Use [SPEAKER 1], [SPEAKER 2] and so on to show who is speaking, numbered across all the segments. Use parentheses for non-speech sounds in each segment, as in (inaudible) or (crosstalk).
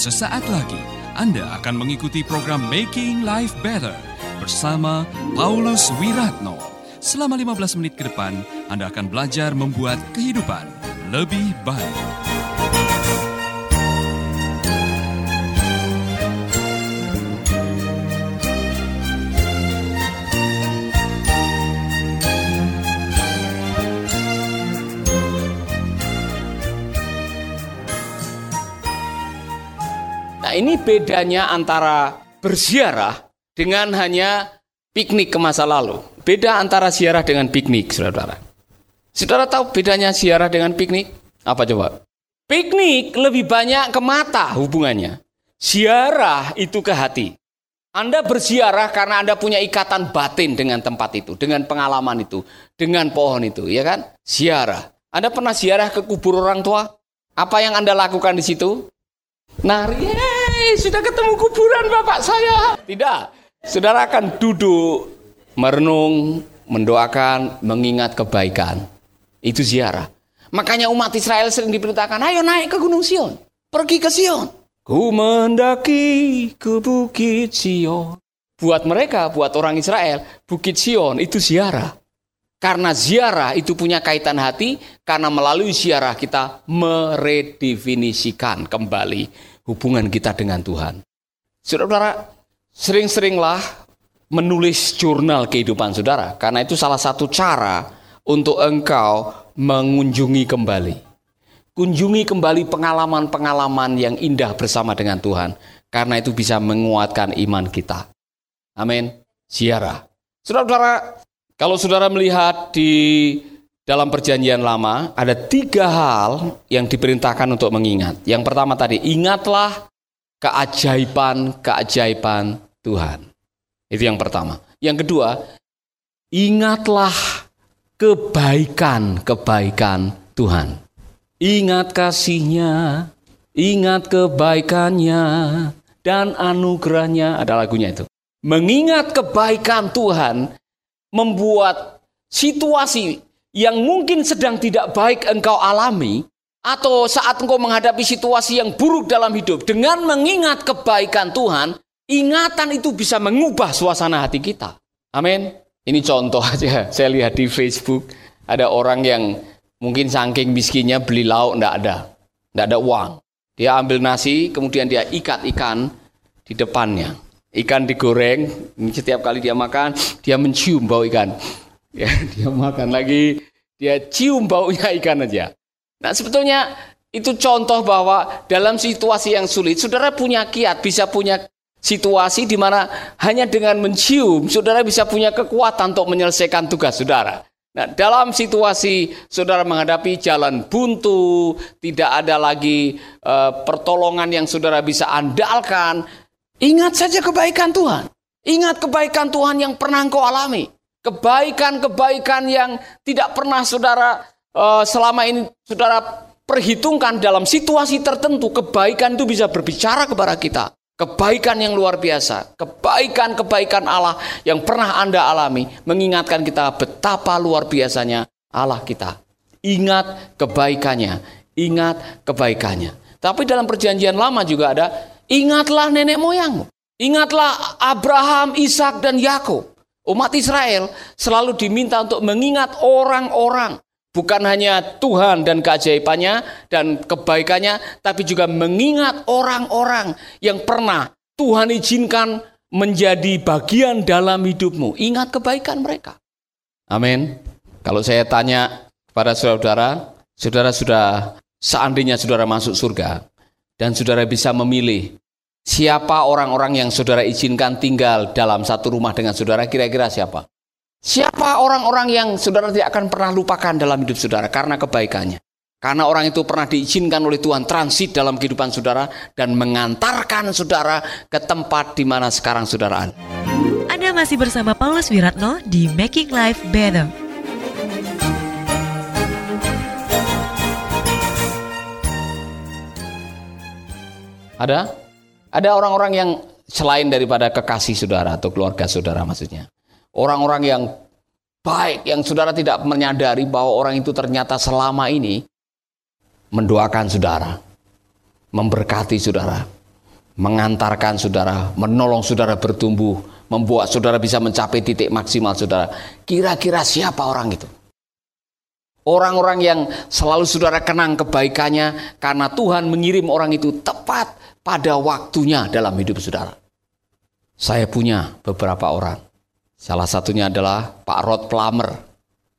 [SPEAKER 1] Sesaat lagi Anda akan mengikuti program Making Life Better bersama Paulus Wiratno. Selama 15 menit ke depan, Anda akan belajar membuat kehidupan lebih baik.
[SPEAKER 2] Nah ini bedanya antara berziarah dengan hanya piknik ke masa lalu. Beda antara ziarah dengan piknik, saudara. Saudara tahu bedanya ziarah dengan piknik? Apa coba? Piknik lebih banyak ke mata hubungannya. Ziarah itu ke hati. Anda berziarah karena Anda punya ikatan batin dengan tempat itu, dengan pengalaman itu, dengan pohon itu, ya kan? Ziarah. Anda pernah ziarah ke kubur orang tua? Apa yang Anda lakukan di situ? Nari, sudah ketemu kuburan bapak saya. Tidak, saudara akan duduk, merenung, mendoakan, mengingat kebaikan. Itu ziarah. Makanya umat Israel sering diperintahkan, ayo naik ke Gunung Sion. Pergi ke Sion. Ku mendaki ke Bukit Sion. Buat mereka, buat orang Israel, Bukit Sion itu ziarah. Karena ziarah itu punya kaitan hati, karena melalui ziarah kita meredefinisikan kembali hubungan kita dengan Tuhan. Saudara-saudara, sering-seringlah menulis jurnal kehidupan saudara, karena itu salah satu cara untuk engkau mengunjungi kembali. Kunjungi kembali pengalaman-pengalaman yang indah bersama dengan Tuhan, karena itu bisa menguatkan iman kita. Amin. Ziarah. Saudara-saudara, kalau saudara melihat di dalam perjanjian lama ada tiga hal yang diperintahkan untuk mengingat. Yang pertama tadi, ingatlah keajaiban-keajaiban Tuhan. Itu yang pertama. Yang kedua, ingatlah kebaikan-kebaikan Tuhan. Ingat kasihnya, ingat kebaikannya, dan anugerahnya. Ada lagunya itu. Mengingat kebaikan Tuhan membuat situasi yang mungkin sedang tidak baik engkau alami, atau saat engkau menghadapi situasi yang buruk dalam hidup, dengan mengingat kebaikan Tuhan, ingatan itu bisa mengubah suasana hati kita. Amin. Ini contoh aja, (laughs) saya lihat di Facebook, ada orang yang mungkin saking miskinnya beli lauk, enggak ada. Enggak ada uang. Dia ambil nasi, kemudian dia ikat ikan di depannya. Ikan digoreng, setiap kali dia makan, dia mencium bau ikan. Ya, (laughs) dia makan lagi, dia cium baunya ikan aja. Nah, sebetulnya itu contoh bahwa dalam situasi yang sulit, saudara punya kiat, bisa punya situasi di mana hanya dengan mencium, saudara bisa punya kekuatan untuk menyelesaikan tugas saudara. Nah, dalam situasi saudara menghadapi jalan buntu, tidak ada lagi uh, pertolongan yang saudara bisa andalkan, ingat saja kebaikan Tuhan. Ingat kebaikan Tuhan yang pernah engkau alami. Kebaikan-kebaikan yang tidak pernah saudara uh, selama ini saudara perhitungkan dalam situasi tertentu, kebaikan itu bisa berbicara kepada kita. Kebaikan yang luar biasa, kebaikan-kebaikan Allah yang pernah Anda alami, mengingatkan kita betapa luar biasanya Allah kita. Ingat kebaikannya, ingat kebaikannya. Tapi dalam perjanjian lama juga ada, ingatlah nenek moyangmu. Ingatlah Abraham, Ishak dan Yakub. Umat Israel selalu diminta untuk mengingat orang-orang. Bukan hanya Tuhan dan keajaibannya dan kebaikannya, tapi juga mengingat orang-orang yang pernah Tuhan izinkan menjadi bagian dalam hidupmu. Ingat kebaikan mereka. Amin. Kalau saya tanya kepada saudara-saudara, saudara sudah seandainya saudara masuk surga dan saudara bisa memilih Siapa orang-orang yang saudara izinkan tinggal dalam satu rumah dengan saudara? Kira-kira siapa? Siapa orang-orang yang saudara tidak akan pernah lupakan dalam hidup saudara karena kebaikannya? Karena orang itu pernah diizinkan oleh Tuhan transit dalam kehidupan saudara dan mengantarkan saudara ke tempat di mana sekarang saudara ada.
[SPEAKER 3] Anda masih bersama Paulus Wiratno di Making Life Better.
[SPEAKER 2] Ada? Ada orang-orang yang selain daripada kekasih saudara atau keluarga saudara maksudnya. Orang-orang yang baik, yang saudara tidak menyadari bahwa orang itu ternyata selama ini mendoakan saudara, memberkati saudara, mengantarkan saudara, menolong saudara bertumbuh, membuat saudara bisa mencapai titik maksimal saudara. Kira-kira siapa orang itu? Orang-orang yang selalu saudara kenang kebaikannya karena Tuhan mengirim orang itu tepat pada waktunya dalam hidup saudara. Saya punya beberapa orang. Salah satunya adalah Pak Rod Plummer.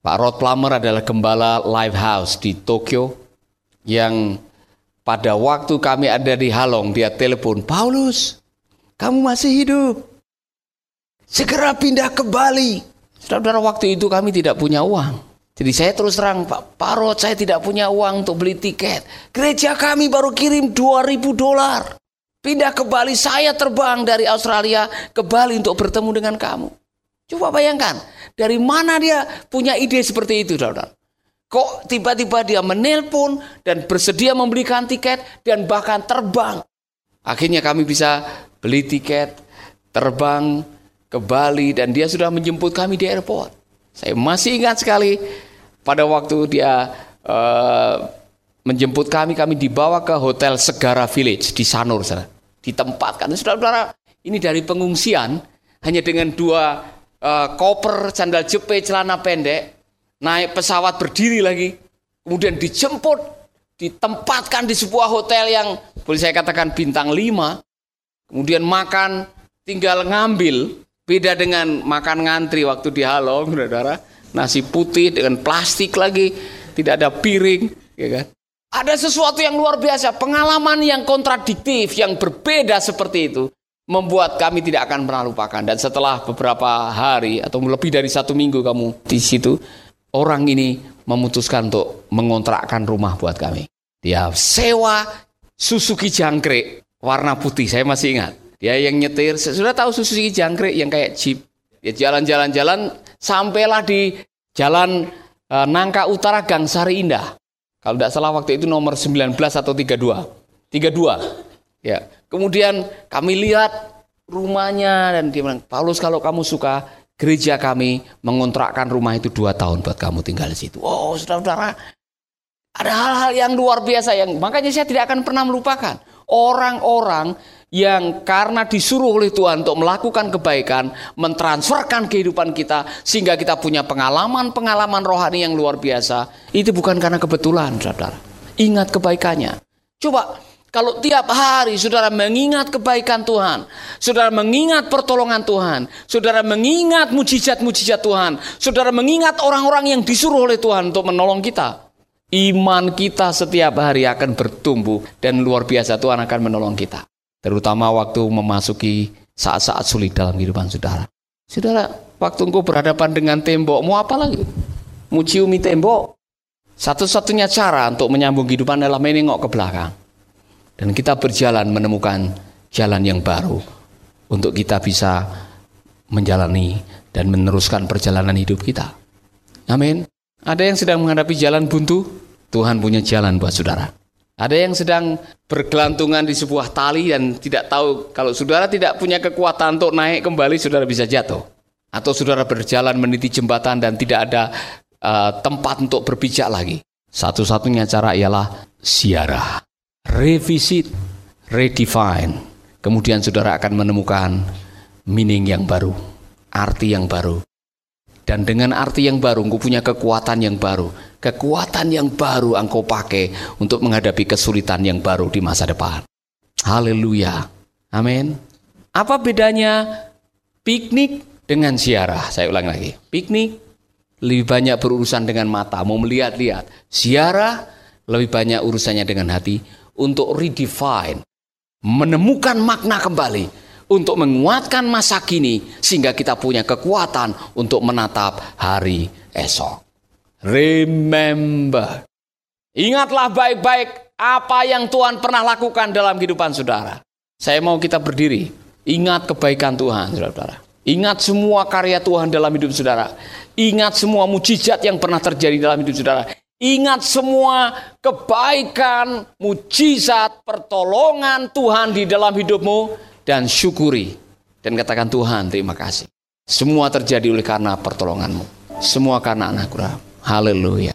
[SPEAKER 2] Pak Rod Plummer adalah gembala live house di Tokyo yang pada waktu kami ada di Halong dia telepon, "Paulus, kamu masih hidup? Segera pindah ke Bali." Saudara, waktu itu kami tidak punya uang. Jadi saya terus terang, Pak Parot, saya tidak punya uang untuk beli tiket. Gereja kami baru kirim 2000 dolar. Pindah ke Bali, saya terbang dari Australia ke Bali untuk bertemu dengan kamu. Coba bayangkan, dari mana dia punya ide seperti itu, saudara? Kok tiba-tiba dia menelpon dan bersedia membelikan tiket dan bahkan terbang. Akhirnya kami bisa beli tiket, terbang ke Bali dan dia sudah menjemput kami di airport. Saya masih ingat sekali pada waktu dia uh, menjemput kami, kami dibawa ke hotel Segara Village di Sanur, sana. ditempatkan. Saudara-saudara, ini dari pengungsian. Hanya dengan dua uh, koper, sandal jepit, celana pendek, naik pesawat berdiri lagi, kemudian dijemput, ditempatkan di sebuah hotel yang boleh saya katakan bintang lima, kemudian makan tinggal ngambil, beda dengan makan ngantri waktu di Halong, saudara nasi putih dengan plastik lagi, tidak ada piring, ya kan? Ada sesuatu yang luar biasa, pengalaman yang kontradiktif, yang berbeda seperti itu, membuat kami tidak akan pernah lupakan. Dan setelah beberapa hari atau lebih dari satu minggu kamu di situ, orang ini memutuskan untuk mengontrakkan rumah buat kami. Dia sewa Suzuki jangkrik warna putih, saya masih ingat. Dia yang nyetir, sudah tahu Suzuki jangkrik yang kayak jeep. Dia jalan-jalan-jalan sampailah di jalan e, Nangka Utara Gang Sari Indah. Kalau tidak salah waktu itu nomor 19 atau 32. 32. Ya. Kemudian kami lihat rumahnya dan dia bilang, Paulus kalau kamu suka gereja kami mengontrakkan rumah itu dua tahun buat kamu tinggal di situ. Oh, saudara-saudara, ada hal-hal yang luar biasa yang makanya saya tidak akan pernah melupakan orang-orang yang karena disuruh oleh Tuhan untuk melakukan kebaikan, mentransferkan kehidupan kita sehingga kita punya pengalaman-pengalaman rohani yang luar biasa. Itu bukan karena kebetulan, Saudara. Ingat kebaikannya. Coba kalau tiap hari saudara mengingat kebaikan Tuhan, saudara mengingat pertolongan Tuhan, saudara mengingat mujizat-mujizat Tuhan, saudara mengingat orang-orang yang disuruh oleh Tuhan untuk menolong kita, iman kita setiap hari akan bertumbuh dan luar biasa Tuhan akan menolong kita terutama waktu memasuki saat-saat sulit dalam kehidupan saudara. Saudara, waktu engkau berhadapan dengan tembok, mau apa lagi? Mau ciumi tembok? Satu-satunya cara untuk menyambung kehidupan adalah menengok ke belakang. Dan kita berjalan menemukan jalan yang baru untuk kita bisa menjalani dan meneruskan perjalanan hidup kita. Amin. Ada yang sedang menghadapi jalan buntu, Tuhan punya jalan buat saudara. Ada yang sedang bergelantungan di sebuah tali dan tidak tahu kalau saudara tidak punya kekuatan untuk naik kembali, saudara bisa jatuh. Atau saudara berjalan meniti jembatan dan tidak ada uh, tempat untuk berpijak lagi. Satu-satunya cara ialah siarah, revisit, redefine. Kemudian saudara akan menemukan meaning yang baru, arti yang baru. Dan dengan arti yang baru, engkau punya kekuatan yang baru kekuatan yang baru engkau pakai untuk menghadapi kesulitan yang baru di masa depan. Haleluya. Amin. Apa bedanya piknik dengan ziarah? Saya ulang lagi. Piknik lebih banyak berurusan dengan mata, mau melihat-lihat. Ziarah lebih banyak urusannya dengan hati untuk redefine, menemukan makna kembali, untuk menguatkan masa kini sehingga kita punya kekuatan untuk menatap hari esok. Remember. Ingatlah baik-baik apa yang Tuhan pernah lakukan dalam kehidupan saudara. Saya mau kita berdiri. Ingat kebaikan Tuhan, saudara-saudara. Ingat semua karya Tuhan dalam hidup saudara. Ingat semua mujizat yang pernah terjadi dalam hidup saudara. Ingat semua kebaikan, mujizat, pertolongan Tuhan di dalam hidupmu dan syukuri dan katakan Tuhan terima kasih. Semua terjadi oleh karena pertolonganmu. Semua karena anugerah. Haleluya.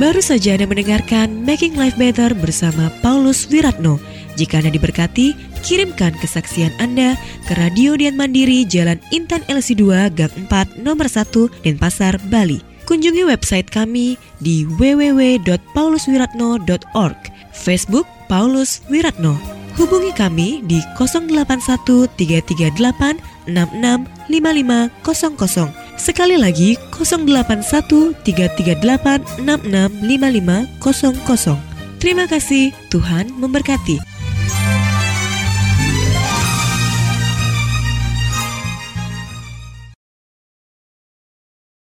[SPEAKER 3] Baru saja Anda mendengarkan Making Life Better bersama Paulus Wiratno. Jika Anda diberkati, kirimkan kesaksian Anda ke Radio Dian Mandiri Jalan Intan LC2 Gang 4 Nomor 1 Denpasar, Bali. Kunjungi website kami di www.pauluswiratno.org, Facebook Paulus Wiratno. Hubungi kami di 081 338 665500. Sekali lagi 081 338 665500. Terima kasih, Tuhan memberkati.